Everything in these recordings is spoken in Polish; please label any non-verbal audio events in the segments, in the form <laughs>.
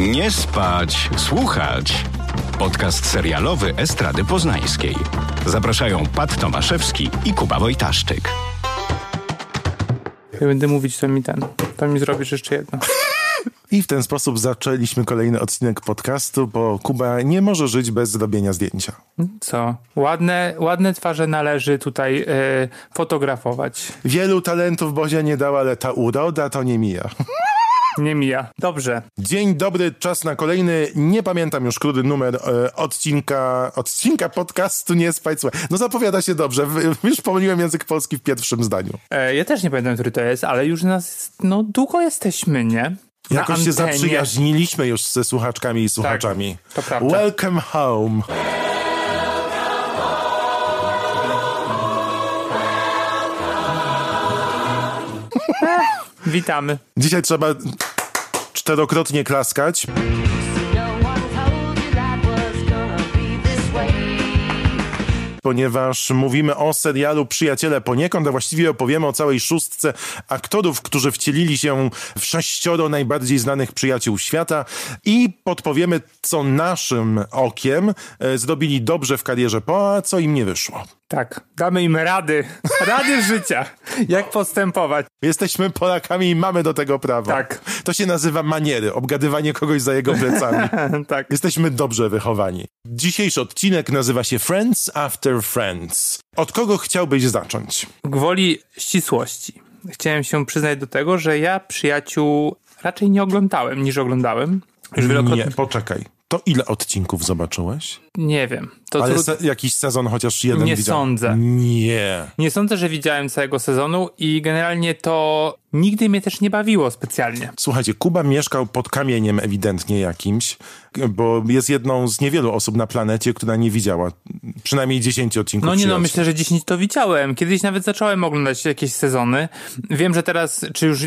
Nie spać, słuchać. Podcast serialowy Estrady Poznańskiej. Zapraszają Pat Tomaszewski i Kuba Wojtaszczyk. Jak będę mówić, to mi ten. To mi zrobisz jeszcze jedno. I w ten sposób zaczęliśmy kolejny odcinek podcastu, bo Kuba nie może żyć bez zrobienia zdjęcia. Co? Ładne, ładne twarze należy tutaj e, fotografować. Wielu talentów Bozia nie dała, ale ta uroda to nie mija. Nie mija. Dobrze. Dzień dobry, czas na kolejny, nie pamiętam już który numer e, odcinka, odcinka podcastu Nie spać Słuchaj. No zapowiada się dobrze, już pomyliłem język polski w pierwszym zdaniu. E, ja też nie pamiętam, który to jest, ale już nas, no długo jesteśmy, nie? Na Jakoś się antenie. zaprzyjaźniliśmy już ze słuchaczkami i słuchaczami. to prawda. Welcome home. Witamy. Dzisiaj trzeba czterokrotnie klaskać. Ponieważ mówimy o serialu Przyjaciele poniekąd, a właściwie opowiemy o całej szóstce aktorów, którzy wcielili się w sześcioro najbardziej znanych przyjaciół świata i podpowiemy, co naszym okiem e, zrobili dobrze w karierze po, a co im nie wyszło. Tak, damy im rady. <laughs> Rady życia. Jak postępować. Jesteśmy Polakami i mamy do tego prawo. Tak. To się nazywa maniery, obgadywanie kogoś za jego plecami. <laughs> tak. Jesteśmy dobrze wychowani. Dzisiejszy odcinek nazywa się Friends After Friends. Od kogo chciałbyś zacząć? Gwoli ścisłości. Chciałem się przyznać do tego, że ja przyjaciół raczej nie oglądałem niż oglądałem. Już wielokrotnie. Nie, poczekaj. To ile odcinków zobaczyłeś? Nie wiem. To Ale trud- se, jakiś sezon chociaż jeden Nie widziałem. sądzę. Nie. Nie sądzę, że widziałem całego sezonu i generalnie to nigdy mnie też nie bawiło specjalnie. Słuchajcie, Kuba mieszkał pod kamieniem ewidentnie jakimś, bo jest jedną z niewielu osób na planecie, która nie widziała przynajmniej 10 odcinków No nie no, myślę, że 10 to widziałem. Kiedyś nawet zacząłem oglądać jakieś sezony. Wiem, że teraz, czy już,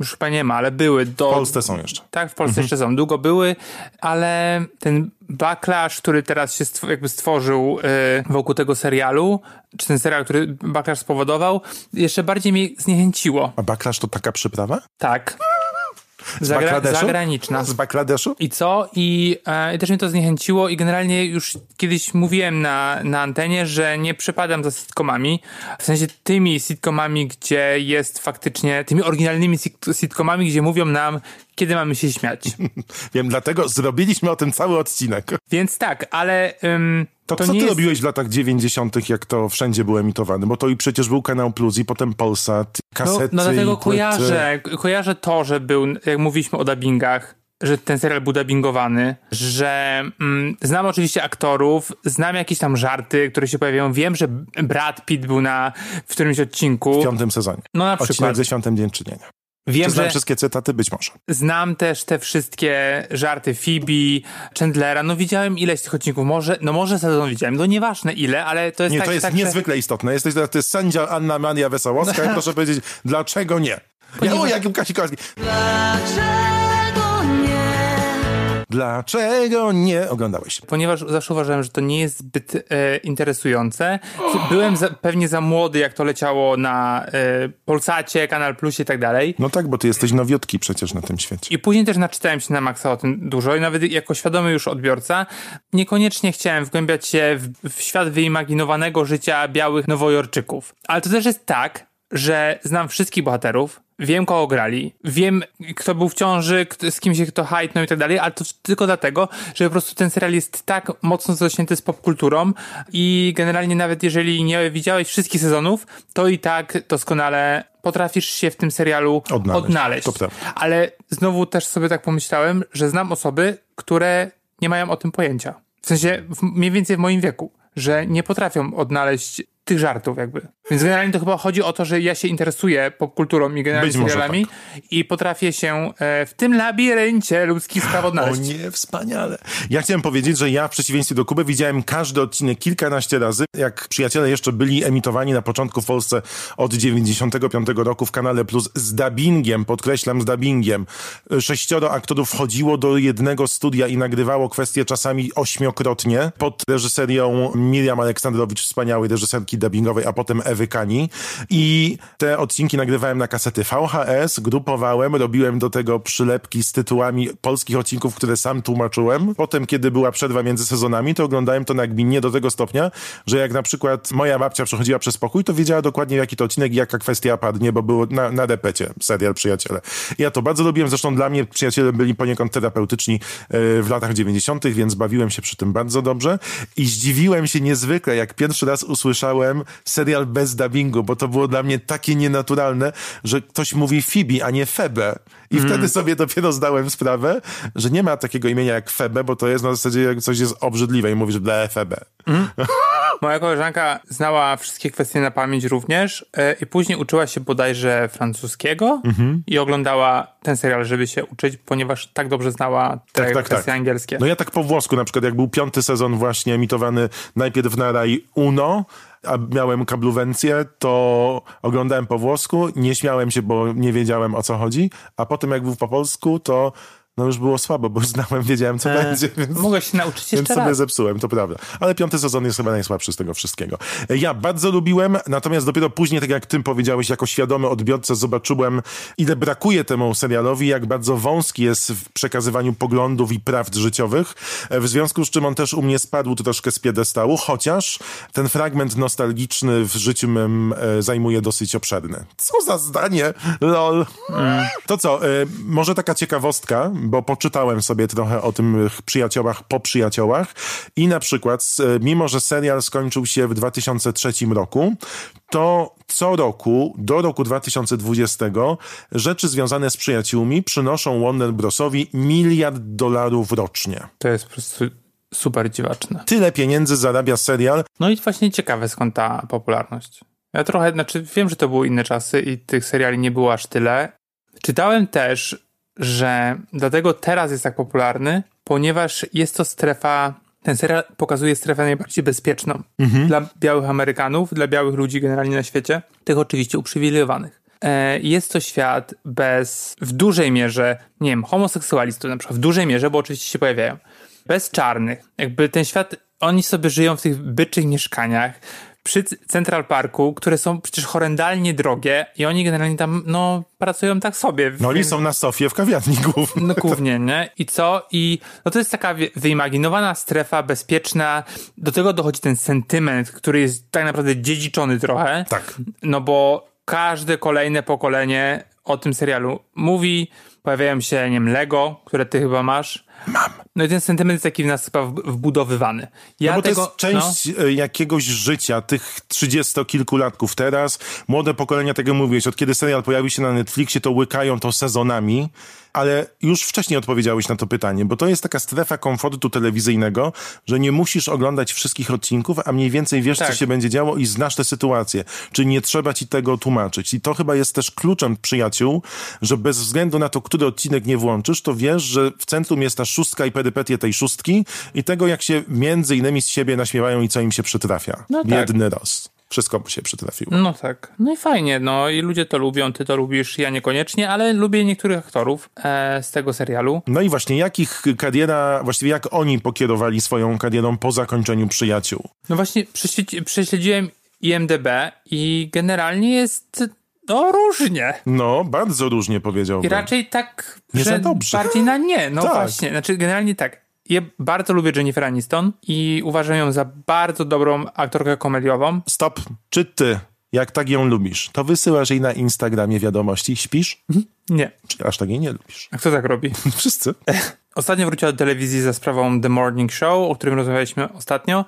już chyba nie ma, ale były do... W Polsce są jeszcze. Tak, w Polsce jeszcze są. Długo były, ale ten backlash, który teraz się stw- jakby stworzył y, wokół tego serialu, czy ten serial, który backlash spowodował, jeszcze bardziej mnie zniechęciło. A backlash to taka przyprawa? Tak. Z Zagra- Bangladeszu? zagraniczna. Z Bangladeszu? I co? I, e, I też mnie to zniechęciło i generalnie już kiedyś mówiłem na, na antenie, że nie przepadam za sitcomami. W sensie tymi sitcomami, gdzie jest faktycznie, tymi oryginalnymi sit- sitcomami, gdzie mówią nam, kiedy mamy się śmiać. <laughs> Wiem, dlatego zrobiliśmy o tym cały odcinek. Więc tak, ale ym, To, to, co ty jest... robiłeś w latach 90., jak to wszędzie było emitowane? Bo to i przecież był Kanał Plus i potem Polsat, No, kasety no dlatego i płyty. kojarzę, kojarzę to, że był, jak mówiliśmy o dubbingach, że ten serial był dubbingowany, że mm, znam oczywiście aktorów, znam jakieś tam żarty, które się pojawiają. Wiem, że Brad Pitt był na w którymś odcinku. W piątym sezonie. No na Odcinek przykład. ze Świątem Dzień Czynienia. Wiem, Czy znam że wszystkie cytaty? Być może. znam też te wszystkie żarty Phoebe, Chandlera. No widziałem ileś tych odcinków. Może, no może sezon widziałem. No nieważne ile, ale to jest Nie, tak, to jest tak że- niezwykle istotne. Jesteś teraz ty sędzia Anna Maria Wesołowska i proszę powiedzieć, dlaczego nie? Ja, o, jakim Kasikorski. Dlaczego nie? Dlaczego nie oglądałeś? ponieważ zawsze uważałem, że to nie jest zbyt e, interesujące. Byłem za, pewnie za młody, jak to leciało na e, Polsacie, Kanal Plusie i tak dalej. No tak, bo ty jesteś nowiutki przecież na tym świecie. I później też naczytałem się na maksa o tym dużo i nawet jako świadomy już odbiorca niekoniecznie chciałem wgłębiać się w, w świat wyimaginowanego życia białych nowojorczyków. Ale to też jest tak, że znam wszystkich bohaterów, wiem kogo grali, wiem kto był w ciąży, z kim się kto hajtnął i tak dalej, ale to tylko dlatego, że po prostu ten serial jest tak mocno zaśnięty z popkulturą i generalnie nawet jeżeli nie widziałeś wszystkich sezonów, to i tak doskonale potrafisz się w tym serialu Odnaleźć. odnaleźć. Ale znowu też sobie tak pomyślałem, że znam osoby, które nie mają o tym pojęcia. W sensie mniej więcej w moim wieku, że nie potrafią odnaleźć tych żartów jakby. Więc generalnie to chyba chodzi o to, że ja się interesuję popkulturą i generalnie Być serialami i potrafię się e, w tym labiryncie ludzkich spraw O odnaleźć. nie, wspaniale. Ja chciałem powiedzieć, że ja w przeciwieństwie do Kuby widziałem każdy odcinek kilkanaście razy. Jak przyjaciele jeszcze byli emitowani na początku w Polsce od 95 roku w kanale Plus z dubbingiem, podkreślam z dubbingiem. Sześcioro aktorów wchodziło do jednego studia i nagrywało kwestie czasami ośmiokrotnie pod reżyserią Miriam Aleksandrowicz, wspaniałej reżyserki dubbingowej, a potem Ewy Ewy Kani i te odcinki nagrywałem na kasety VHS, grupowałem, robiłem do tego przylepki z tytułami polskich odcinków, które sam tłumaczyłem. Potem, kiedy była przerwa między sezonami, to oglądałem to nagminnie do tego stopnia, że jak na przykład moja babcia przechodziła przez pokój, to wiedziała dokładnie jaki to odcinek i jaka kwestia padnie, bo było na, na repecie serial Przyjaciele. Ja to bardzo lubiłem, zresztą dla mnie Przyjaciele byli poniekąd terapeutyczni e, w latach 90., więc bawiłem się przy tym bardzo dobrze i zdziwiłem się niezwykle, jak pierwszy raz usłyszałem serial bez dubbingu, bo to było dla mnie takie nienaturalne, że ktoś mówi Phoebe, a nie Febe. I wtedy sobie dopiero zdałem sprawę, że nie ma takiego imienia jak Febe, bo to jest na zasadzie, jak coś jest obrzydliwe i mówisz ble Febe. <laughs> Moja koleżanka znała wszystkie kwestie na pamięć również e, i później uczyła się bodajże francuskiego Mhm. i oglądała ten serial, żeby się uczyć, ponieważ tak dobrze znała te kwestie angielskie. No ja tak po włosku, na przykład jak był piąty sezon właśnie emitowany najpierw na Rai Uno, a miałem kabluwencję, to oglądałem po włosku, nie śmiałem się, bo nie wiedziałem o co chodzi, a potem jak był po polsku, to no już było słabo, bo już znałem, wiedziałem co będzie, więc... Mogę się nauczyć Więc jeszcze sobie raz. zepsułem, to prawda. Ale piąty sezon jest chyba najsłabszy z tego wszystkiego. Ja bardzo lubiłem, natomiast dopiero później, tak jak ty powiedziałeś, jako świadomy odbiorca zobaczyłem, ile brakuje temu serialowi, jak bardzo wąski jest w przekazywaniu poglądów i prawd życiowych, E, w związku z czym on też u mnie spadł troszkę z piedestału, chociaż ten fragment nostalgiczny w życiu mym e, zajmuje dosyć obszerny. Co za zdanie, lol. To co, e, może taka ciekawostka, bo poczytałem sobie trochę o tych przyjaciołach po przyjaciołach i na przykład, e, mimo że serial skończył się w 2003 roku, to co roku, do roku 2020, rzeczy związane z przyjaciółmi przynoszą Warner Brosowi miliard dolarów rocznie. To jest po prostu super dziwaczne. Tyle pieniędzy zarabia serial, No i właśnie ciekawe skąd ta popularność. Ja trochę, znaczy wiem, że to były inne czasy i tych seriali nie było aż tyle. Czytałem też, że dlatego teraz jest tak popularny, ponieważ jest to strefa, ten serial pokazuje strefę najbardziej bezpieczną dla białych Amerykanów, dla białych ludzi generalnie na świecie, tych oczywiście uprzywilejowanych. E, Jest to świat bez, w dużej mierze, nie wiem, homoseksualistów na przykład, w dużej mierze, bo oczywiście się pojawiają, bez czarnych. Jakby ten świat, oni sobie żyją w tych byczych mieszkaniach przy Central Parku, które są przecież horrendalnie drogie i oni generalnie tam, no, pracują tak sobie. no oni są na Sofie w kawiarni głównej. no głównie, nie? I co? I no to jest taka wy- wyimaginowana strefa, bezpieczna. Do tego dochodzi ten sentyment, który jest tak naprawdę dziedziczony trochę. Tak. No bo każde kolejne pokolenie o tym serialu mówi. Pojawiają się, nie wiem, Lego, które ty chyba masz. Mam. No i ten sentyment jest taki w nas chyba wbudowywany. Ja No bo tego, to jest część e, jakiegoś życia tych trzydziestokilkulatków teraz. Młode pokolenia tego mówiłeś. Od kiedy serial pojawił się na Netflixie, to łykają to sezonami. Ale już wcześniej odpowiedziałeś na to pytanie, bo to jest taka strefa komfortu telewizyjnego, że nie musisz oglądać wszystkich odcinków, a mniej więcej wiesz, Tak. co się będzie działo i znasz tę sytuację. Czyli nie trzeba ci tego tłumaczyć. I to chyba jest też kluczem przyjaciół, że bez względu na to, który odcinek nie włączysz, to wiesz, że w centrum jest ta szóstka i perypetie tej szóstki i tego, jak się między innymi z siebie naśmiewają i co im się przytrafia. No tak. Jedny raz. Wszystko się przytrafiło. No tak. No i fajnie, no i ludzie to lubią, ty to lubisz, ja niekoniecznie, ale lubię niektórych aktorów e, z tego serialu. No i właśnie, jak ich kariera, właściwie jak oni pokierowali swoją karierą po zakończeniu przyjaciół? No właśnie prześledzi- prześledziłem IMDB i generalnie jest no różnie. No, bardzo różnie powiedziałbym. I raczej tak, Nie że za dobrze. bardziej na nie. No Tak. właśnie, znaczy generalnie tak. Ja bardzo lubię Jennifer Aniston i uważam ją za bardzo dobrą aktorkę komediową. Stop. Czy ty, jak tak ją lubisz, to wysyłasz jej na Instagramie wiadomości, śpisz? Nie. Czy aż tak jej nie lubisz? A kto tak robi? <laughs> Wszyscy. Ostatnio wróciła do telewizji za sprawą The Morning Show, o którym rozmawialiśmy ostatnio,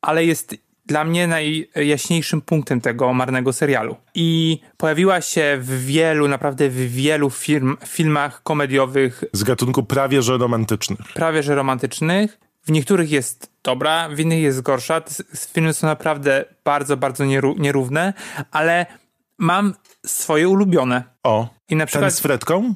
ale jest dla mnie najjaśniejszym punktem tego marnego serialu. I pojawiła się w wielu, naprawdę w wielu firm, filmach komediowych, Z gatunku prawie że romantycznych. prawie że romantycznych. W niektórych jest dobra, w innych jest gorsza. Te filmy są naprawdę bardzo, bardzo nieró- nierówne, ale mam swoje ulubione. O, I na ten przykład... z Fredką?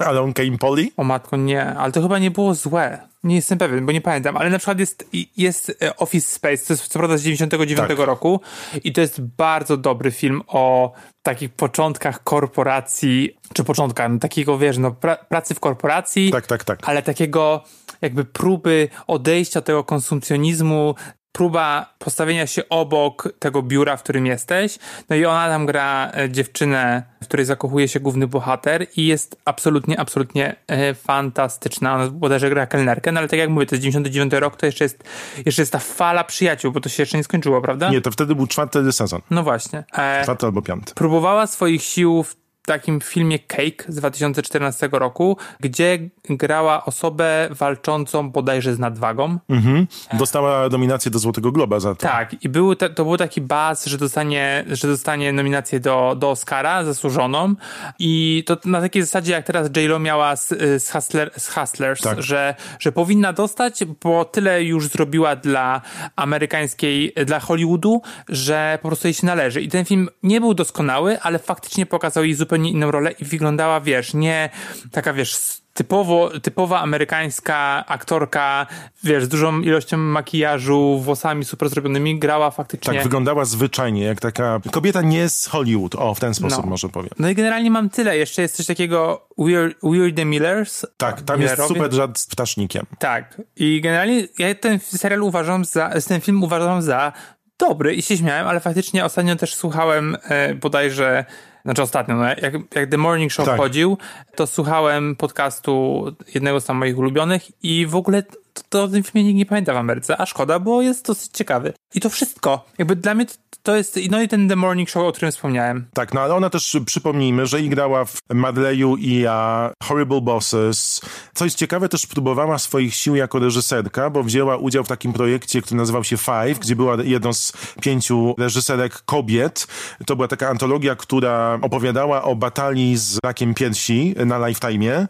Alonka Impoli? O matko, nie, ale to chyba nie było złe. Nie jestem pewien, bo nie pamiętam, ale na przykład jest, jest e, Office Space, to jest co prawda z 99 Tak. roku i to jest bardzo dobry film o takich początkach korporacji, czy początkach, no, takiego wiesz, no, pra, pracy w korporacji, Tak, tak, tak. ale takiego jakby próby odejścia od tego konsumpcjonizmu, próba postawienia się obok tego biura, w którym jesteś. No i ona tam gra e, dziewczynę, w której zakochuje się główny bohater i jest absolutnie, absolutnie e, fantastyczna. Ona bodajże gra kelnerkę, no ale tak jak mówię, to jest 99 rok, to jeszcze jest, jeszcze jest ta fala przyjaciół, bo to się jeszcze nie skończyło, prawda? Nie, to wtedy był czwarty sezon. No właśnie. E, Czwarty albo piąty. próbowała swoich sił w takim filmie Cake z 2014 roku, gdzie grała osobę walczącą bodajże z nadwagą. Mhm. Dostała nominację do Złotego Globa za to. Tak, i był te, to był taki baz, że dostanie, że dostanie nominację do, do Oscara zasłużoną i to na takiej zasadzie jak teraz J-Lo miała z, z, Hustler, z Hustlers, Tak. że, że powinna dostać, bo tyle już zrobiła dla amerykańskiej, dla Hollywoodu, że po prostu jej się należy. I ten film nie był doskonały, ale faktycznie pokazał jej zupełnie inną rolę i wyglądała, wiesz, nie taka, wiesz, typowo, typowa amerykańska aktorka, wiesz, z dużą ilością makijażu, włosami super zrobionymi, grała faktycznie. Tak, wyglądała zwyczajnie, jak taka kobieta nie z Hollywood. O, w ten sposób No. może powiem. No i generalnie mam tyle. Jeszcze jest coś takiego Weird, Weird the Millers. Tak, tam jest super żart z ptasznikiem. Tak. I generalnie ja ten serial uważam za, ten film uważam za dobry i się śmiałem, ale faktycznie ostatnio też słuchałem e, bodajże, znaczy ostatnio, no, jak, jak The Morning Show Tak. wchodził, to słuchałem podcastu jednego z tam moich ulubionych i w ogóle to, to o tym filmie nikt nie pamięta w Ameryce, a szkoda, bo jest dosyć ciekawy. I to wszystko. Jakby dla mnie to, to jest, no i ten The Morning Show, o którym wspomniałem. Tak, no ale ona też, przypomnijmy, że grała w Madleyu i a Horrible Bosses. Co jest ciekawe, też próbowała swoich sił jako reżyserka, bo wzięła udział w takim projekcie, który nazywał się Five, gdzie była jedną z pięciu reżyserek kobiet. To była taka antologia, która opowiadała o batalii z rakiem piersi na Lifetime'ie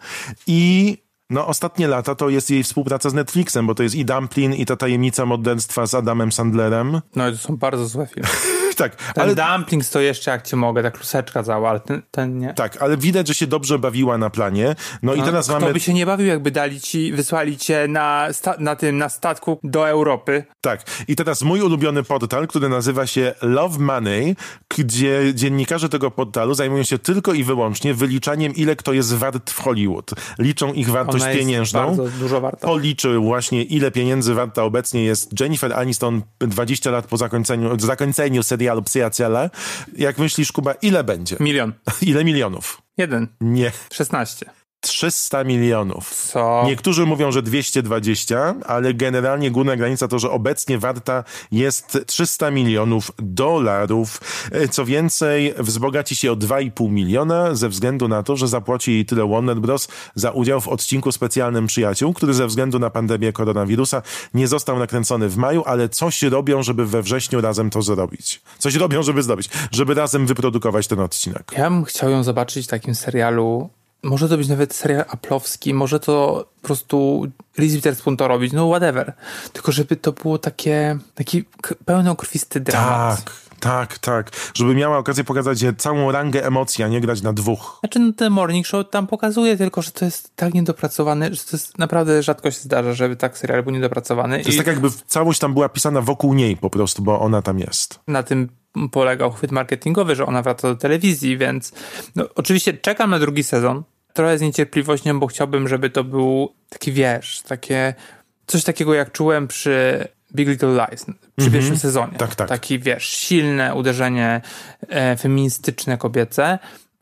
i no, ostatnie lata to jest jej współpraca z Netflixem, bo to jest i Dumpling, i ta tajemnica morderstwa z Adamem Sandlerem. No i to są bardzo złe filmy. <laughs> tak, Ten ale Dumplings to jeszcze jak ci mogę, ta kluseczka cała, ale ten, ten nie. Tak, ale widać, że się dobrze bawiła na planie. No, i teraz Kto mamy. by się nie bawił, jakby dali ci, wysłali cię na, na tym, na statku do Europy. Tak. I teraz mój ulubiony portal, który nazywa się Love Money, gdzie dziennikarze tego portalu zajmują się tylko i wyłącznie wyliczaniem, ile kto jest wart w Hollywood. Liczą ich wartość Ona jest pieniężną. bardzo dużo warta. Policzył właśnie, ile pieniędzy warta obecnie jest Jennifer Aniston 20 lat po zakończeniu, zakończeniu serialu Przyjaciele. Jak myślisz, Kuba, ile będzie? Milion. Ile milionów? Jeden. Nie. 16. 300 milionów. Co? Niektórzy mówią, że 220, ale generalnie górna granica to, że obecnie warta jest 300 milionów dolarów. E, Co więcej, wzbogaci się o 2,5 miliona ze względu na to, że zapłaci jej tyle Warner Bros. za udział w odcinku specjalnym Przyjaciół, który ze względu na pandemię koronawirusa nie został nakręcony w maju, ale coś robią, żeby we wrześniu razem to zrobić. Coś robią, żeby zrobić, żeby razem wyprodukować ten odcinek. Ja bym chciał ją zobaczyć w takim serialu. Może to być nawet serial aplowski, może to po prostu Reese Witherspoon to robić, no whatever. Tylko żeby to było takie, taki pełnokrwisty dramat. Tak, tak, tak. Żeby miała okazję pokazać całą rangę emocji, a nie grać na dwóch. Znaczy, no ten Morning Show tam pokazuje tylko, że to jest tak niedopracowany, że to jest naprawdę rzadko się zdarza, żeby tak serial był niedopracowany. To jest tak jakby całość tam była pisana wokół niej po prostu, bo ona tam jest. na tym polegał chwyt marketingowy, że ona wraca do telewizji, więc no, oczywiście czekam na drugi sezon. Trochę z niecierpliwością, bo chciałbym, żeby to był taki, wiesz, takie coś takiego jak czułem przy Big Little Lies, przy pierwszym sezonie. Tak, tak. Taki, wiesz, silne uderzenie e, feministyczne, kobiece.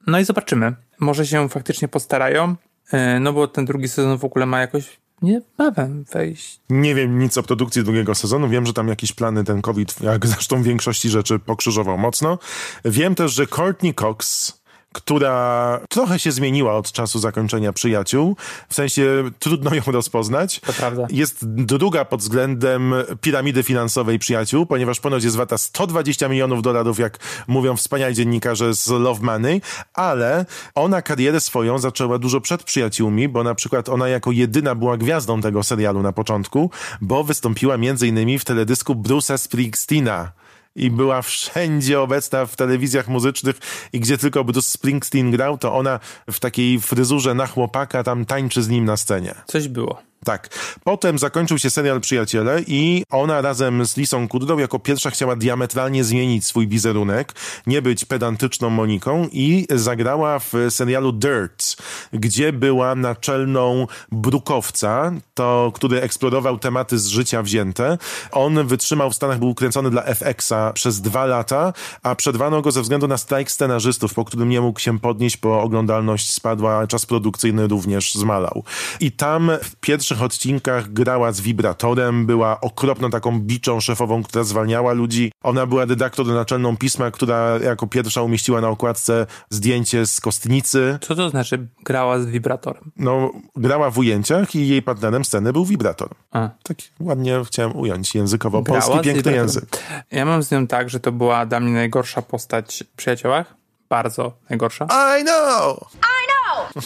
No i zobaczymy. Może się faktycznie postarają, e, no bo ten drugi sezon w ogóle ma jakoś niebawem wejść. Nie wiem nic o produkcji drugiego sezonu. Wiem, że tam jakieś plany ten COVID, jak <laughs> zresztą w większości rzeczy, pokrzyżował mocno. Wiem też, że Courtney Cox która trochę się zmieniła od czasu zakończenia przyjaciół. W sensie trudno ją rozpoznać. To prawda. Jest druga pod względem piramidy finansowej przyjaciół, ponieważ ponoć jest warta 120 milionów dolarów, jak mówią wspaniali dziennikarze z Love Money, ale ona karierę swoją zaczęła dużo przed przyjaciółmi, bo na przykład ona jako jedyna była gwiazdą tego serialu na początku, bo wystąpiła między innymi w teledysku Bruce'a Springsteena i była wszędzie obecna w telewizjach muzycznych i gdzie tylko Bruce Springsteen grał, to ona w takiej fryzurze na chłopaka tam tańczy z nim na scenie. Coś było. Tak. Potem zakończył się serial Przyjaciele i ona razem z Lisą Kudrow jako pierwsza chciała diametralnie zmienić swój wizerunek, nie być pedantyczną Moniką i zagrała w serialu Dirt, gdzie była naczelną brukowca, to, który eksplorował tematy z życia wzięte. On wytrzymał w Stanach, był ukręcony dla FX-a przez dwa lata, a przerwano go ze względu na strajk scenarzystów, po którym nie mógł się podnieść, bo oglądalność spadła, czas produkcyjny również zmalał. I tam w pierwszych odcinkach grała z wibratorem, była okropną taką biczą szefową, która zwalniała ludzi. Ona była redaktor naczelną pisma, która jako pierwsza umieściła na okładce zdjęcie z kostnicy. Co to znaczy grała z wibratorem? No, grała w ujęciach i jej partnerem sceny był wibrator. A. Tak ładnie chciałem ująć językowo. Grała Polski piękny wibratorem. język. Ja mam z nią tak, że to była dla mnie najgorsza postać w przyjaciołach. Bardzo najgorsza. I know!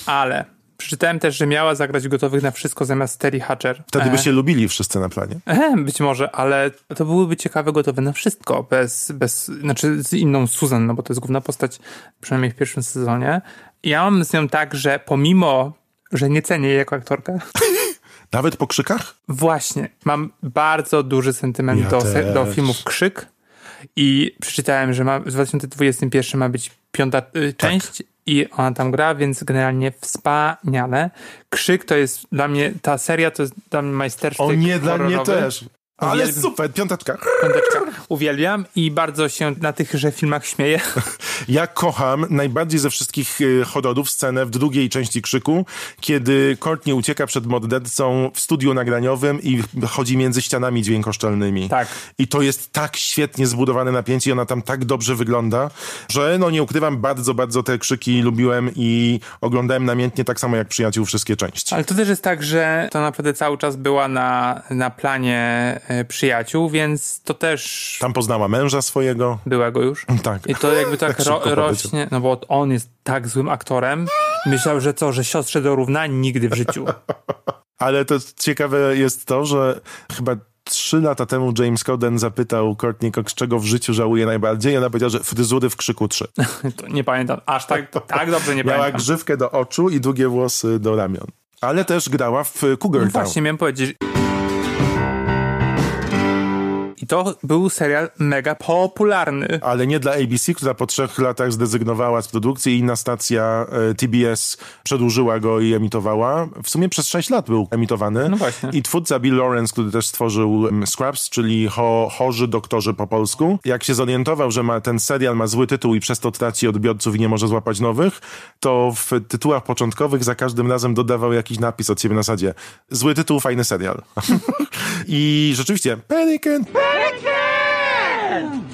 Ale przeczytałem też, że miała zagrać Gotowych na Wszystko zamiast Terry Hatcher. Wtedy by E, się lubili wszyscy na planie. E, być może, ale to byłyby ciekawe Gotowe na Wszystko, bez, bez, znaczy z inną Susan, no bo to jest główna postać, przynajmniej w pierwszym sezonie. Ja mam z nią tak, że pomimo, że nie cenię jej jako aktorkę, <laughs> Nawet po krzykach? Właśnie. Mam bardzo duży sentyment Ja do, do filmów Krzyk i przeczytałem, że ma, w 2021 ma być piąta y, część i ona tam gra, więc generalnie wspaniale. Krzyk to jest dla mnie, ta seria to jest dla mnie majstersztyk O nie, dla mnie też. Ale Uwielbiam- super, piąteczka. Piąteczka. Uwielbiam i bardzo się na tychże filmach śmieję. <laughs> Ja kocham najbardziej ze wszystkich y, horrorów scenę w drugiej części Krzyku, kiedy Courtney ucieka przed mordercą w studiu nagraniowym i chodzi między ścianami dźwiękoszczelnymi. Tak. I to jest tak świetnie zbudowane napięcie i ona tam tak dobrze wygląda, że no nie ukrywam, bardzo, bardzo te krzyki lubiłem i oglądałem namiętnie tak samo jak Przyjaciół wszystkie części. Ale to też jest tak, że to naprawdę cały czas była na, na planie e, przyjaciół, więc to też Tam poznała męża swojego. byłego już. <laughs> Tak. I to jakby tak <laughs> Tak ro, rośnie, no bo on jest tak złym aktorem. Myślał, że co, że siostrze do równa nigdy w życiu. <laughs> Ale to ciekawe jest to, że chyba trzy lata temu James Corden zapytał Courtney Cox, czego w życiu żałuje najbardziej. I ona powiedziała, że fryzury w krzyku 3. To nie pamiętam, aż tak, tak dobrze nie Miała pamiętam. grzywkę do oczu i długie włosy do ramion. Ale też grała w Cougar No Town. właśnie, miałem powiedzieć. I to był serial mega popularny. Ale nie dla ABC, która po trzech latach zrezygnowała z produkcji i inna stacja e, TBS przedłużyła go i emitowała. W sumie przez sześć lat był emitowany. No właśnie. I twórca Bill Lawrence, który też stworzył Scrubs, czyli cho, chorzy doktorzy po polsku, jak się zorientował, że ma, ten serial ma zły tytuł i przez to traci odbiorców i nie może złapać nowych, to w tytułach początkowych za każdym razem dodawał jakiś napis od siebie na zasadzie zły tytuł, fajny serial. <laughs> I rzeczywiście, Pelican,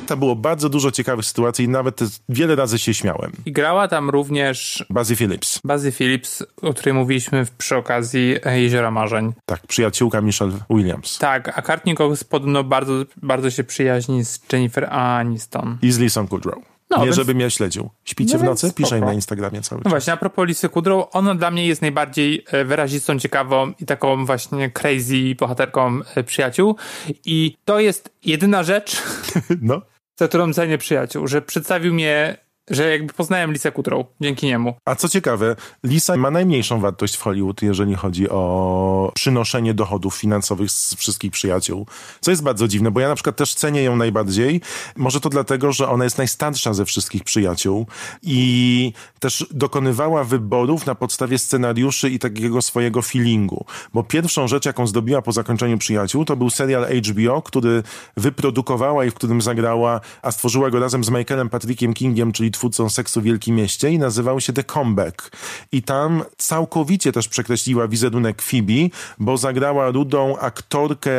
to było bardzo dużo ciekawych sytuacji i nawet wiele razy się śmiałem. I grała tam również Bazy Phillips, Bazy Phillips, o której mówiliśmy przy okazji Jeziora Marzeń. tak, przyjaciółka Michelle Williams. Tak, a Cox podobno bardzo, bardzo się przyjaźni z Jennifer Aniston. I z Lisą Kudrow. No, nie więc- żebym ja śledził. Śpicie No w nocy? Piszę im na Instagramie cały No czas. właśnie, a propos Lisy Kudrow, ona dla mnie jest najbardziej e, wyrazistą, ciekawą i taką właśnie crazy bohaterką e, przyjaciół. I to jest jedyna rzecz, <laughs> No. za którą cenię przyjaciół, że przedstawił mnie, że jakby poznałem Lisę Kudrow dzięki niemu. A co ciekawe, Lisa ma najmniejszą wartość w Hollywood, jeżeli chodzi o przynoszenie dochodów finansowych z wszystkich przyjaciół. Co jest bardzo dziwne, bo ja na przykład też cenię ją najbardziej. Może to dlatego, że ona jest najstarsza ze wszystkich przyjaciół i też dokonywała wyborów na podstawie scenariuszy i takiego swojego feelingu. Bo pierwszą rzecz, jaką zdobiła po zakończeniu przyjaciół, to był serial HBO, który wyprodukowała i w którym zagrała, a stworzyła go razem z Michaelem Patrickiem Kingiem, czyli twórcą Seksu w Wielkim Mieście i nazywał się The Comeback. I tam całkowicie też przekreśliła wizerunek Phoebe, bo zagrała rudą aktorkę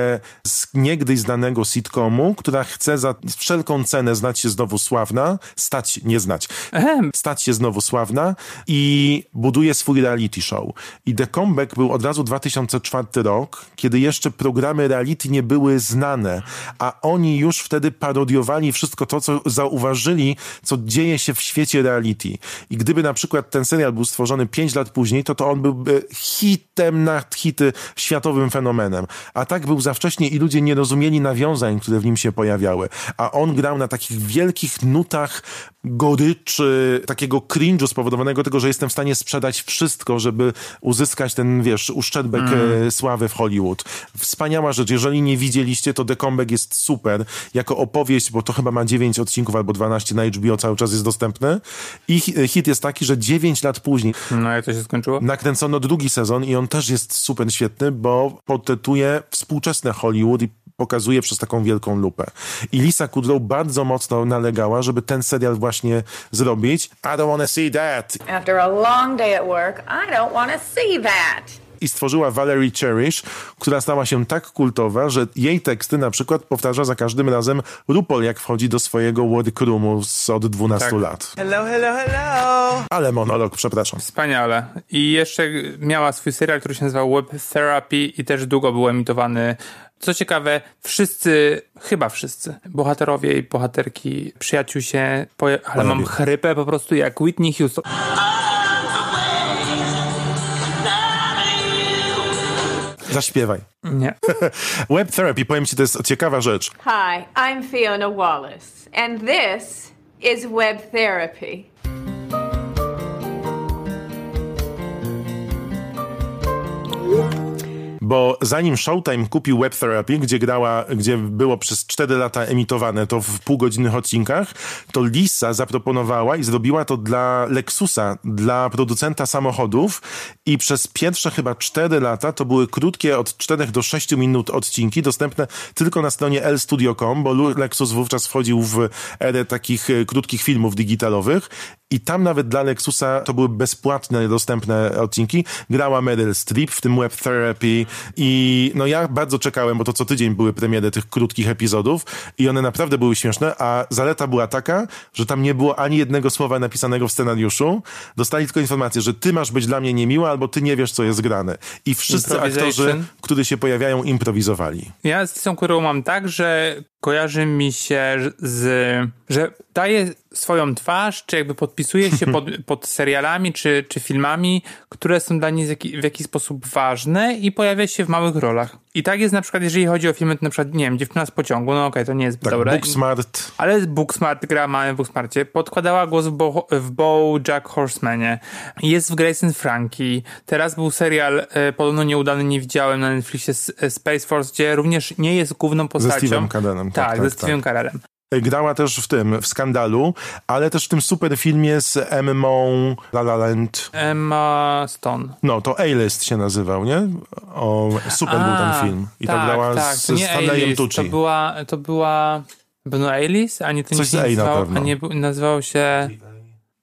z niegdyś znanego sitcomu, która chce za wszelką cenę znać się znowu sławna, stać, nie znać, Ehem, stać się znowu sławna i buduje swój reality show. I The Comeback był od razu 2004 rok, kiedy jeszcze programy reality nie były znane, a oni już wtedy parodiowali wszystko to, co zauważyli, co dzieje się w świecie reality. I gdyby na przykład ten serial był stworzony 5 lat później, to to on byłby hitem na hity, światowym fenomenem. A tak był za wcześnie i ludzie nie rozumieli nawiązań, które w nim się pojawiały. A on grał na takich wielkich nutach goryczy, takiego cringe'u spowodowanego tego, że jestem w stanie sprzedać wszystko, żeby uzyskać ten, wiesz, uszczerbek e, sławy w Hollywood. Wspaniała rzecz. Jeżeli nie widzieliście, to The Comeback jest super. Jako opowieść, bo to chyba ma 9 odcinków albo 12 na HBO cały czas jest dostępny. I hi- hit jest taki, że 9 lat później No jak to się skończyło? nakręcono drugi sezon i on też jest super świetny, bo portretuje współczesne Hollywood i pokazuje przez taką wielką lupę. I Lisa Kudrow bardzo mocno nalegała, żeby ten serial właśnie zrobić. I don't wanna see that. After a long day at work, I don't want to see that. I stworzyła Valerie Cherish, która stała się tak kultowa, że jej teksty na przykład powtarza za każdym razem RuPaul, jak wchodzi do swojego workroomu z od 12 Tak. lat. Hello, hello, hello! Ale monolog, przepraszam. Wspaniale. I jeszcze miała swój serial, który się nazywał Web Therapy i też długo był emitowany. Co ciekawe, wszyscy, chyba wszyscy, bohaterowie i bohaterki przyjaciół się, ale mam chrypę po prostu jak Whitney Houston. Zaśpiewaj. Nie. <laughs> Web therapy, powiem ci, to jest ciekawa rzecz. Hi, I'm Fiona Wallace, and this is Web Therapy. Bo zanim Showtime kupił Web Therapy, gdzie grała, gdzie było przez 4 lata emitowane to w półgodzinnych odcinkach, to Lisa zaproponowała i zrobiła to dla Lexusa, dla producenta samochodów. I przez pierwsze chyba 4 lata to były krótkie od 4 do 6 minut odcinki, dostępne tylko na stronie lstudio.com, bo Lexus wówczas wchodził w erę takich e, krótkich filmów digitalowych. I tam nawet dla Lexusa to były bezpłatne, dostępne odcinki. Grała Meryl Streep, w tym Web Therapy i no ja bardzo czekałem, bo to co tydzień były premiery tych krótkich epizodów i one naprawdę były śmieszne, a zaleta była taka, że tam nie było ani jednego słowa napisanego w scenariuszu. Dostali tylko informację, że ty masz być dla mnie niemiła, albo ty nie wiesz, co jest grane. I wszyscy aktorzy, którzy się pojawiają, improwizowali. Ja z Lisą Kurą mam tak, że kojarzy mi się z, że daje swoją twarz, czy jakby podpisuje się pod, <laughs> pod serialami, czy, czy filmami, które są dla niej w, jaki, w jakiś sposób ważne i pojawia się w małych rolach. I tak jest na przykład, jeżeli chodzi o filmy, to na przykład, nie wiem, Dziewczyna z pociągu, no okej, to nie jest Tak, dobre. Booksmart, Ale Booksmart gra mamy w Booksmarcie. Podkładała głos w, Bo, w BoJack Horsemanie. Jest w Grace and Frankie. Teraz był serial, e, podobno nieudany, nie widziałem na Netflixie Space Force, gdzie również nie jest główną postacią. Steve'em Carellem, tak, Tak, tak, ze Steve'em Carellem. Grała też w tym, w Skandalu, ale też w tym super filmie z Emmą La La Land. Emma Stone. No, to A-List się nazywał, nie? O, super był ten film. I tak, tam grała tak, z, z nie Stanleyem A-list, Tucci. To była, to była Bruno Ailis, a nie to nie Coś się z A na nazywał, pewno. a nie nazywał się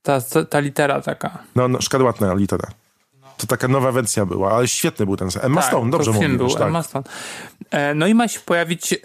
ta, ta litera taka. No, no, szkarłatna litera. To taka nowa wersja była, ale świetny był ten. Emma tak, Stone, dobrze mówisz, był, tak. Emma Stone. E, No i ma się pojawić e,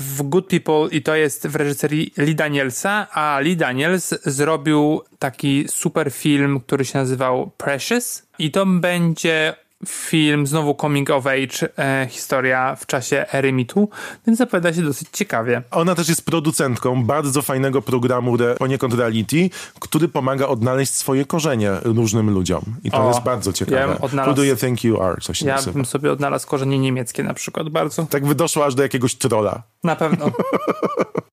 w Good People i to jest w reżyserii Lee Danielsa, a Lee Daniels zrobił taki super film, który się nazywał Precious i to będzie film, znowu coming of age, e, historia w czasie ery mitu, więc zapowiada się dosyć ciekawie. Ona też jest producentką bardzo fajnego programu re, poniekąd reality, który pomaga odnaleźć swoje korzenie różnym ludziom. I to O, jest bardzo ja ciekawe. bym odnalazł- Who do you think you are? Co się Ja nazywa. bym sobie odnalazł korzenie niemieckie na przykład bardzo. Tak by doszło aż do jakiegoś trolla. Na pewno. <laughs>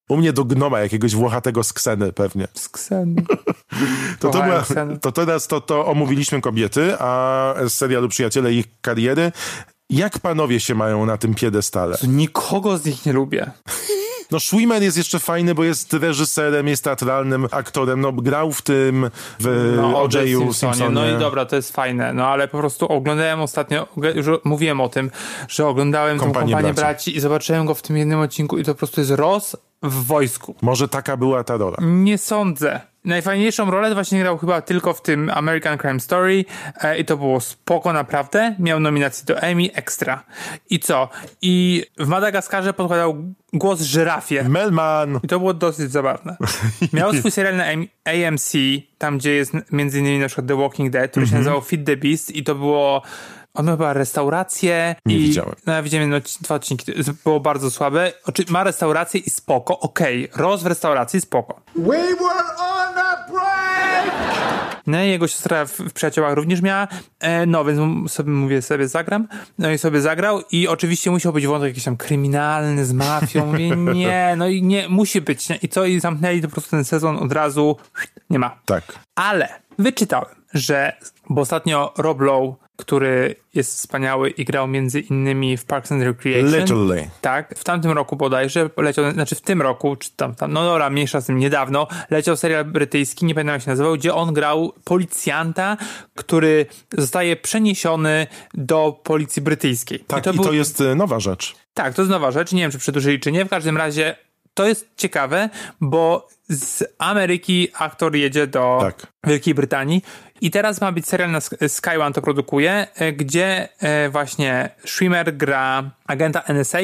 U mnie do gnoma jakiegoś włochatego z kseny pewnie. Z Kseny. <laughs> To, to, była, to teraz to, to omówiliśmy kobiety, a z serialu Przyjaciele i ich kariery. Jak panowie się mają na tym piedestale? Nikogo z nich nie lubię. <laughs> No Schwimmer jest jeszcze fajny, bo jest reżyserem, jest teatralnym aktorem, no grał w tym, w No, O.J.'u Simpsonie. Simpsonie. No i dobra, to jest fajne, no ale po prostu oglądałem ostatnio, już mówiłem o tym, że oglądałem Kompanię tą kompanię braci. braci. i zobaczyłem go w tym jednym odcinku i to po prostu jest Ross w wojsku. Może taka była ta rola. Nie sądzę. Najfajniejszą rolę właśnie grał chyba tylko w tym American Crime Story e, i to było spoko naprawdę. Miał nominację do Emmy Extra. I co? I w Madagaskarze podkładał głos żyrafie. Melman! I to było dosyć zabawne. <laughs> Miał swój serial na AM- AMC, tam gdzie jest między innymi na przykład The Walking Dead, który się Mhm. nazywał Fit the Beast i to było on miał chyba restaurację Nie i widziałem. No, ja widziałem jedno, dwa odcinki, to było bardzo słabe. Oczy, ma restaurację i spoko, okej. Roz w restauracji spoko. We were on a break! No i jego siostra w, w Przyjaciołach również miała, e, no więc sobie mówię, sobie zagram. No i sobie zagrał i oczywiście musiał być wątek jakiś tam kryminalny z mafią. <laughs> Mówię, nie, no i nie, musi być. Nie? I co? I zamknęli po prostu ten sezon od razu. Nie ma. Tak. Ale wyczytałem, że bo ostatnio Rob Lowe, który jest wspaniały i grał między innymi w Parks and Recreation. Literally. Tak, w tamtym roku bodajże leciał, znaczy w tym roku, czy tam, tam no dobra, mniejsza z tym, niedawno, leciał serial brytyjski, nie pamiętam jak się nazywał, gdzie on grał policjanta, który zostaje przeniesiony do policji brytyjskiej. Tak, i to, był- jest e, nowa rzecz. tak, to jest nowa rzecz. Nie wiem, czy przedłużyli, czy nie. W każdym razie to jest ciekawe, bo z Ameryki aktor jedzie do Tak. Wielkiej Brytanii i teraz ma być serial na Sk- Sky One to produkuje, e, gdzie e, właśnie Schwimmer gra agenta NSA.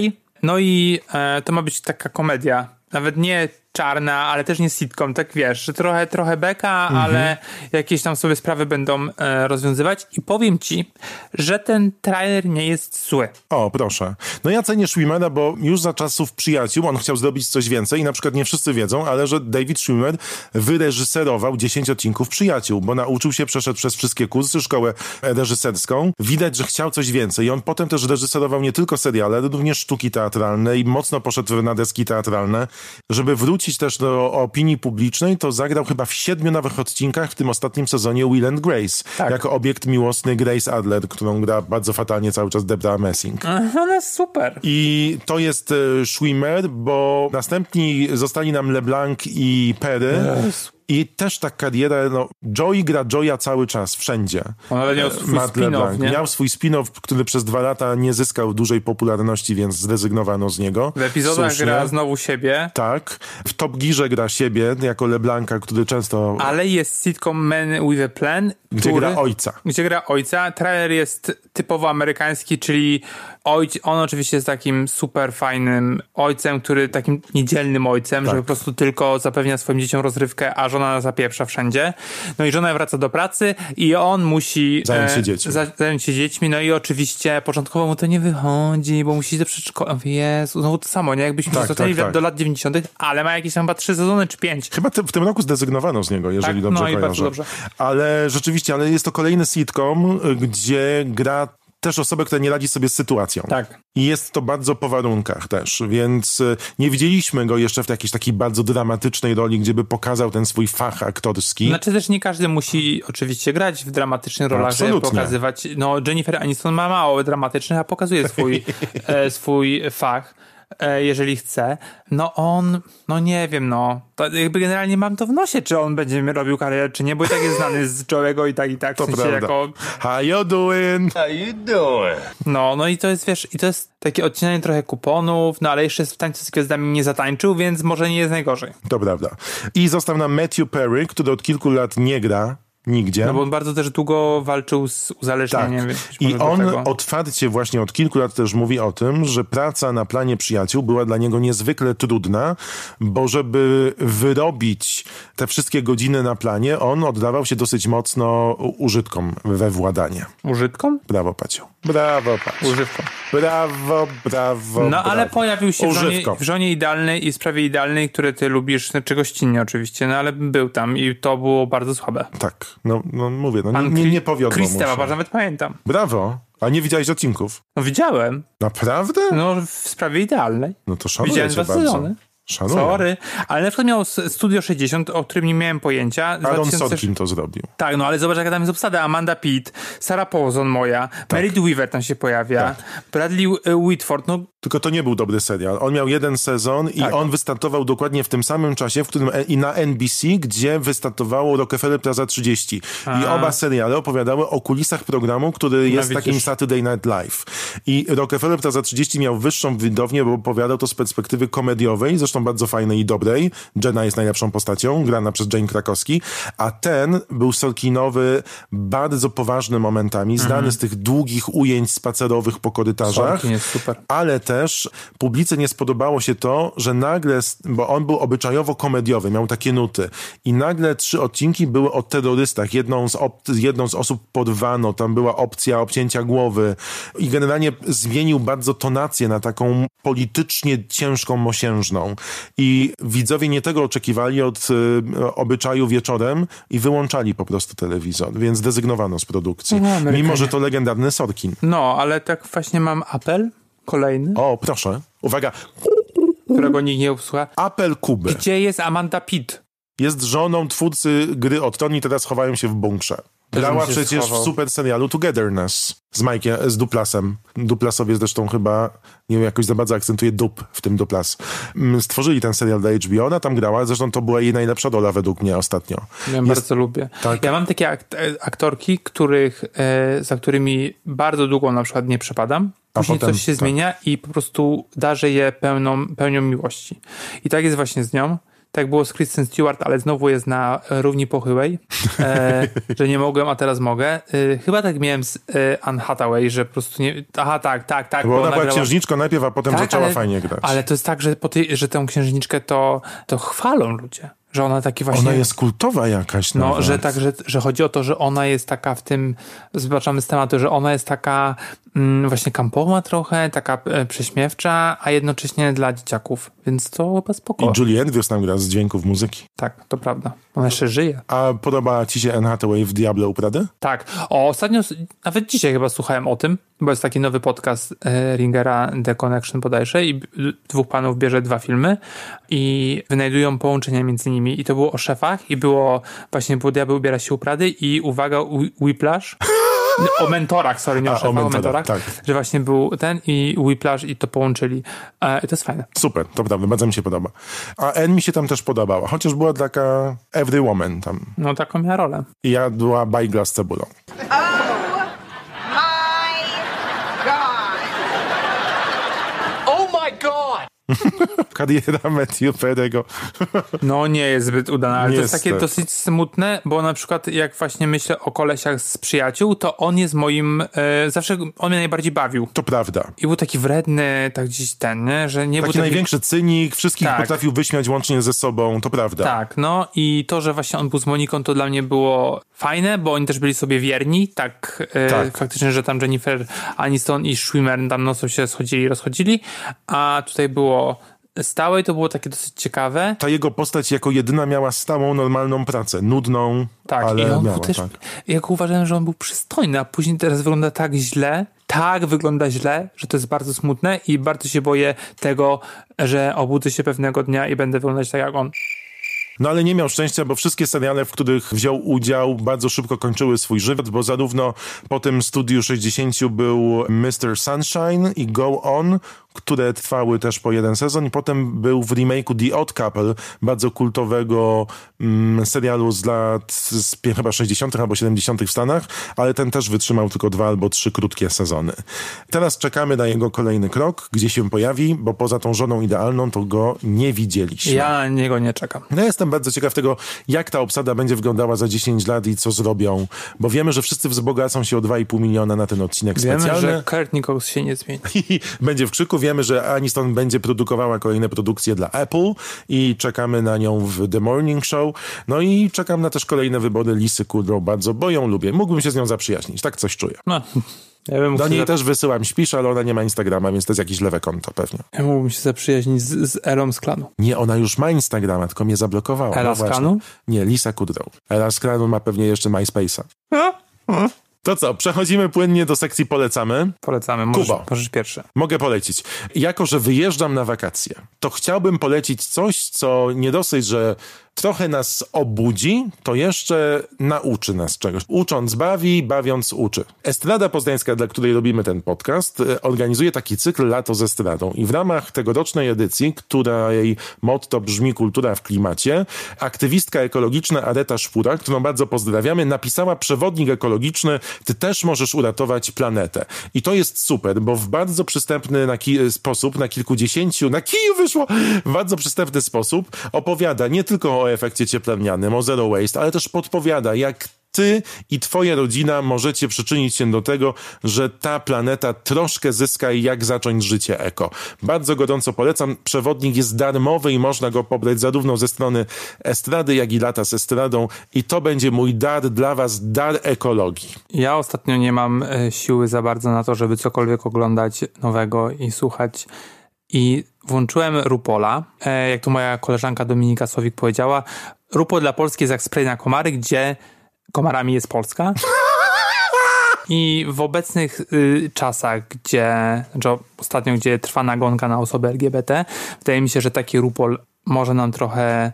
No i e, to ma być taka komedia. Nawet nie czarna, ale też nie sitcom, tak wiesz, że trochę, trochę beka, ale jakieś tam sobie sprawy będą e, rozwiązywać. I powiem ci, że ten trailer nie jest zły. O, proszę. No ja cenię Schwimmera, bo już za czasów przyjaciół on chciał zrobić coś więcej i na przykład nie wszyscy wiedzą, ale że David Schwimmer wyreżyserował 10 odcinków przyjaciół, bo nauczył się, przeszedł przez wszystkie kursy, szkołę reżyserską. Widać, że chciał coś więcej i on potem też reżyserował nie tylko seriale, ale również sztuki teatralne i mocno poszedł na deski teatralne. Żeby wrócić też do opinii publicznej, to zagrał chyba w siedmiu nowych odcinkach w tym ostatnim sezonie Will and Grace. Tak. Jako obiekt miłosny Grace Adler, którą gra bardzo fatalnie cały czas Debra Messing. Ona jest super. I to jest e, Schwimmer, bo następni zostali nam LeBlanc i Perry. I też ta kariera, no, Joey gra Joya cały czas, wszędzie. On nawet miał swój Matt spin-off, nie? Miał swój spin-off, który przez dwa lata nie zyskał dużej popularności, więc zrezygnowano z niego. W epizodach Słusznie. gra znowu siebie, Tak. W Top Gearze gra siebie, jako LeBlanca, który często... ale jest sitcom Man with a Plan, Gdzie który, gra ojca. Gdzie gra ojca. Trailer jest typowo amerykański, czyli ojc, on oczywiście jest takim super fajnym ojcem, który takim niedzielnym ojcem, Tak. że po prostu tylko zapewnia swoim dzieciom rozrywkę, a żona zapieprza wszędzie. No i żona wraca do pracy i on musi Zająć się dziećmi. za- zająć się dziećmi, no i oczywiście początkowo mu to nie wychodzi, bo musi do przedszkola. Jezu, znowu to samo, nie? Jakbyśmy Tak, zostali tak, tak. do lat 90., ale ma jakieś tam chyba trzy sezony czy pięć. Chyba w tym roku zdezygnowano z niego, jeżeli Tak, dobrze no i kojarzę. bardzo dobrze. Ale rzeczywiście, ale jest to kolejny sitcom, gdzie gra też osobę, która nie radzi sobie z sytuacją. Tak. I jest to bardzo po warunkach też, więc y, nie widzieliśmy go jeszcze w jakiejś takiej bardzo dramatycznej roli, gdzie by pokazał ten swój fach aktorski. Znaczy też nie każdy musi oczywiście grać w dramatycznych rolach, żeby pokazywać. No, Jennifer Aniston ma mało dramatycznych, a pokazuje swój, <laughs> e, swój fach, e, jeżeli chce. No on, no nie wiem, no. To jakby generalnie mam to w nosie, czy on będzie robił karierę, czy nie, bo i tak jest znany z Joe'ego i tak i tak. to w sensie prawda. jako, How you doing? no, no i to jest, wiesz, i to jest takie odcinanie trochę kuponów, no ale jeszcze z tańcu z gwiazdami nie zatańczył, więc może nie jest najgorzej. To prawda. I został nam Matthew Perry, który od kilku lat nie gra nigdzie. No bo on bardzo też długo walczył z Tak. uzależnieniem. być I on otwarcie właśnie od kilku lat też mówi o tym, że praca na planie przyjaciół była dla niego niezwykle trudna, bo żeby wyrobić te wszystkie godziny na planie, on oddawał się dosyć mocno użytkom we władanie. Użytką? Brawo, Paciu. Brawo, Paciu. Używką. Brawo, brawo, No ale brawo. pojawił się w żonie, w żonie idealnej i sprawie idealnej, które ty lubisz, znaczy gościnnie oczywiście, no ale był tam i to było bardzo słabe. Tak, no, no mówię, no, Pan nie, nie, nie powiodło mu się. patrz, nawet pamiętam. Brawo. A nie widziałeś odcinków? No widziałem, Naprawdę? no w sprawie idealnej. No to szanuję Widziałem cię dwa bardzo. sezony. Szanuję. Sorry, ale na przykład miał Studio 60, o którym nie miałem pojęcia. Aaron 2000 Sorkin to zrobił. Tak, no ale zobacz, jaka tam jest obsada. Amanda Pitt, Sarah Paulson moja, Meredith Weaver tam się pojawia, Tak. Bradley e, Whitford, no Tylko to nie był dobry serial. On miał jeden sezon i Tak. on wystartował dokładnie w tym samym czasie, w którym e- i na NBC, gdzie wystartowało Rockefeller Plaza 30. I oba seriale opowiadały o kulisach programu, który jest widzisz. takim Saturday Night Live. I Rockefeller Plaza 30 miał wyższą widownię, bo opowiadał to z perspektywy komediowej, zresztą bardzo fajnej i dobrej. Jenna jest najlepszą postacią, grana przez Jane Krakowski. A ten był Sorkinowy, bardzo poważny momentami, Mhm. znany z tych długich ujęć spacerowych po korytarzach ale też publice nie spodobało się to, że nagle, bo on był obyczajowo komediowy, miał takie nuty i nagle trzy odcinki były o terrorystach. Jedną z, jedną z osób podwano, tam była opcja obcięcia głowy i generalnie zmienił bardzo tonację na taką politycznie ciężką, mosiężną. I widzowie nie tego oczekiwali od y, obyczaju wieczorem i wyłączali po prostu telewizor, więc zrezygnowano z produkcji. No. Mimo, że to legendarny Sorkin. No, ale tak właśnie mam apel kolejny, O, proszę. Uwaga. którego nikt nie usłucha. Apel Kuby. Gdzie jest Amanda Pitt? Jest żoną twórcy gry o Tron i teraz chowają się w bunkrze. Grała przecież schował. w super serialu Togetherness z Mike'iem, z Duplasem. Duplasowie zresztą chyba, nie wiem, jakoś za bardzo akcentuje dup w tym Duplas. Mm, Stworzyli ten serial dla HBO, ona tam grała, zresztą to była jej najlepsza rola według mnie ostatnio. Ja Jest- bardzo lubię. tak. Ja mam takie ak- e, aktorki, których, e, za którymi bardzo długo na przykład nie przepadam. Później potem- coś się tak. zmienia i po prostu darzę je pełną, pełnią miłości. I tak jest właśnie z nią. Tak było z Kristen Stewart, ale znowu jest na równi pochyłej, e, <laughs> że nie mogłem, a teraz mogę. E, chyba tak miałem z e, Anne Hathaway, że po prostu nie... Aha, tak, tak, tak. Bo ona była grała- księżniczką najpierw, a potem zaczęła ale, fajnie grać. Ale to jest tak, że, po tej, że tę księżniczkę to, to chwalą ludzie. Że ona taki właśnie... Ona jest kultowa jakaś No, nawet. że tak, że, że chodzi o to, że ona jest taka w tym, zobaczamy z tematu, że ona jest taka mm, właśnie kampowa trochę, taka e, prześmiewcza, a jednocześnie dla dzieciaków, więc to chyba spoko. I Julie Andrews tam gra z dźwięków muzyki. Tak, to prawda. Ona jeszcze żyje. A podoba ci się Anne Hathaway w Diablo u Prady? Tak. O, ostatnio, nawet dzisiaj chyba słuchałem o tym, bo jest taki nowy podcast e, Ringera The Connection bodajże i dwóch panów bierze dwa filmy i wynajdują połączenia między nimi i to było o szefach i było właśnie, było Diabeł ubiera się u Prady i uwaga, Whi- <laughs> O mentorach, sorry, nie o A, o szefach, o mentorach, mentorach. tak. Że właśnie był ten i Whiplash i to połączyli. E, I to jest fajne. Super, to prawda, bardzo mi się podoba. A Anne mi się tam też podobała, chociaż była taka every woman tam. No taką miała rolę. I jadła bajgla z cebulą. <laughs> Kariera Matthew Perry'ego. <laughs> No nie jest zbyt udana, ale to jest takie dosyć smutne, bo na przykład jak właśnie myślę o kolesiach z przyjaciół, to on jest moim, e, zawsze on mnie najbardziej bawił. To prawda. I był taki wredny, tak gdzieś ten, nie? że nie był Taki taki... największy cynik, wszystkich Tak. potrafił wyśmiać łącznie ze sobą, to prawda. Tak, no i to, że właśnie on był z Moniką, to dla mnie było fajne, bo oni też byli sobie wierni, tak, e, Tak. faktycznie, że tam Jennifer Aniston i Schwimmer tam nocą się schodzili, rozchodzili, a tutaj było stałe i to było takie dosyć ciekawe. Ta jego postać jako jedyna miała stałą, normalną pracę. Nudną, Tak, ale i on miała, był też, tak. ja go uważałem, że on był przystojny, a później teraz wygląda tak źle, tak wygląda źle, że to jest bardzo smutne i bardzo się boję tego, że obudzę się pewnego dnia i będę wyglądać tak jak on. No ale nie miał szczęścia, bo wszystkie seriale, w których wziął udział, bardzo szybko kończyły swój żywot, bo zarówno po tym Studiu 60 był Mr. Sunshine i Go On, które trwały też po jeden sezon i potem był w remake'u The Odd Couple, bardzo kultowego mm, serialu z lat z, chyba 60 albo 70 w Stanach, ale ten też wytrzymał tylko dwa albo trzy krótkie sezony. Teraz czekamy na jego kolejny krok, gdzie się pojawi, bo poza tą żoną idealną to go nie widzieliśmy. Ja niego nie czekam. No ja jestem bardzo ciekaw tego, jak ta obsada będzie wyglądała za 10 lat i co zrobią, bo wiemy, że wszyscy wzbogacą się o 2,5 miliona na ten odcinek Wiemy, specjalny. że Kurt Nichols się nie zmieni. I <laughs> będzie w krzyku. Wiemy, że Aniston będzie produkowała kolejne produkcje dla Apple i czekamy na nią w The Morning Show. No i czekam na też kolejne wybory Lisy Kudrow. Bardzo, bo ją lubię. Mógłbym się z nią zaprzyjaźnić. Tak coś czuję. No, ja Do niej za... też wysyłam śpisz, ale ona nie ma Instagrama, więc to jest jakieś lewe konto pewnie. ja mógłbym się zaprzyjaźnić z, z Elą z klanu. Nie, ona już ma Instagrama, tylko mnie zablokowała. Ela No z klanu? Nie, Lisa Kudrow. Ela z klanu ma pewnie jeszcze MySpace'a. To co, przechodzimy płynnie do sekcji polecamy. Polecamy, możesz, możesz pierwszy. Mogę polecić. Jako, że wyjeżdżam na wakacje, to chciałbym polecić coś, co nie dosyć, że trochę nas obudzi, to jeszcze nauczy nas czegoś. Ucząc bawi, bawiąc uczy. Estrada Poznańska, dla której robimy ten podcast, e, organizuje taki cykl Lato z Estradą i w ramach tegorocznej edycji, której motto brzmi Kultura w klimacie, aktywistka ekologiczna Areta Szpura, którą bardzo pozdrawiamy, napisała przewodnik ekologiczny Ty też możesz uratować planetę. I to jest super, bo w bardzo przystępny na sposób, na kilkudziesięciu, na kiju wyszło, w bardzo przystępny sposób opowiada nie tylko o efekcie cieplarnianym, o zero waste, ale też podpowiada, jak ty i twoja rodzina możecie przyczynić się do tego, że ta planeta troszkę zyska i jak zacząć życie eko. Bardzo gorąco polecam. Przewodnik jest darmowy i można go pobrać zarówno ze strony Estrady, jak i Lata z Estradą i to będzie mój dar dla was, dar ekologii. Ja ostatnio nie mam e, siły za bardzo na to, żeby cokolwiek oglądać nowego i słuchać i włączyłem Rupola. E, jak tu moja koleżanka Dominika Słowik powiedziała, Rupol dla Polski jest jak spray na komary, gdzie komarami jest Polska. I w obecnych y, czasach, gdzie, że ostatnio, gdzie trwa nagonka na osoby LGBT, wydaje mi się, że taki Rupol może nam trochę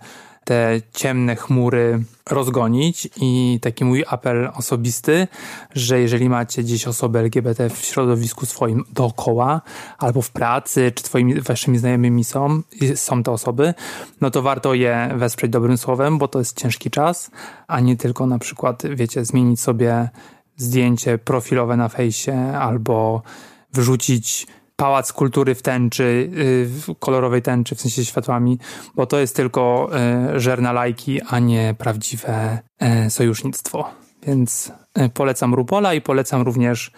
te ciemne chmury rozgonić. I taki mój apel osobisty, że jeżeli macie gdzieś osoby LGBT w środowisku swoim dookoła, albo w pracy, czy twoimi waszymi znajomymi są, są te osoby, no to warto je wesprzeć dobrym słowem, bo to jest ciężki czas, a nie tylko na przykład, wiecie, zmienić sobie zdjęcie profilowe na fejsie albo wrzucić pałac kultury w tęczy, y, w kolorowej tęczy, w sensie światłami, bo to jest tylko y, żer na lajki, a nie prawdziwe y, sojusznictwo. Więc polecam Rupola i polecam również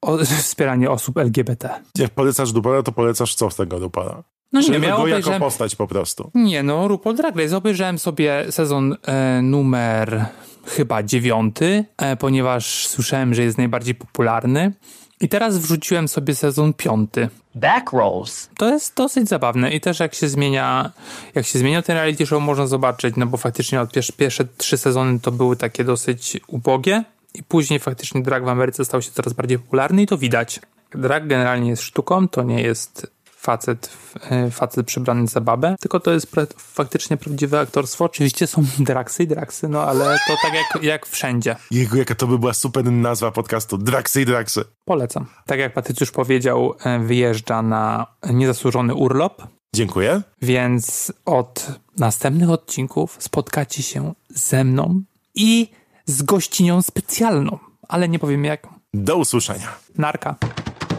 o, <laughs> wspieranie osób LGBT. Jak polecasz Dupala, to polecasz co z tego Dupala? No Czy nie, ja go jako obejrzałem... postać po prostu? Nie no, RuPaul Drag Race. Obejrzałem sobie sezon e, numer chyba dziewiąty, e, ponieważ słyszałem, że jest najbardziej popularny. I teraz wrzuciłem sobie sezon piąty. Back rolls. To jest dosyć zabawne i też jak się zmienia, jak się zmienia ten reality show można zobaczyć, no bo faktycznie od pierwsze, pierwsze trzy sezony to były takie dosyć ubogie i później faktycznie drag w Ameryce stał się coraz bardziej popularny i to widać. Drag generalnie jest sztuką, to nie jest facet, e, facet przebrany za babę, tylko to jest pra- faktycznie prawdziwe aktorstwo. Oczywiście są <laughs> draksy i draksy, no ale to tak jak, jak wszędzie. Jego, jaka to by była super nazwa podcastu. Draksy i Draksy. Polecam. Tak jak Patrycjusz powiedział, e, wyjeżdża na niezasłużony urlop, Dziękuję. Więc od następnych odcinków spotkacie się ze mną i z gościnią specjalną, ale nie powiem jaką. Do usłyszenia. Narka.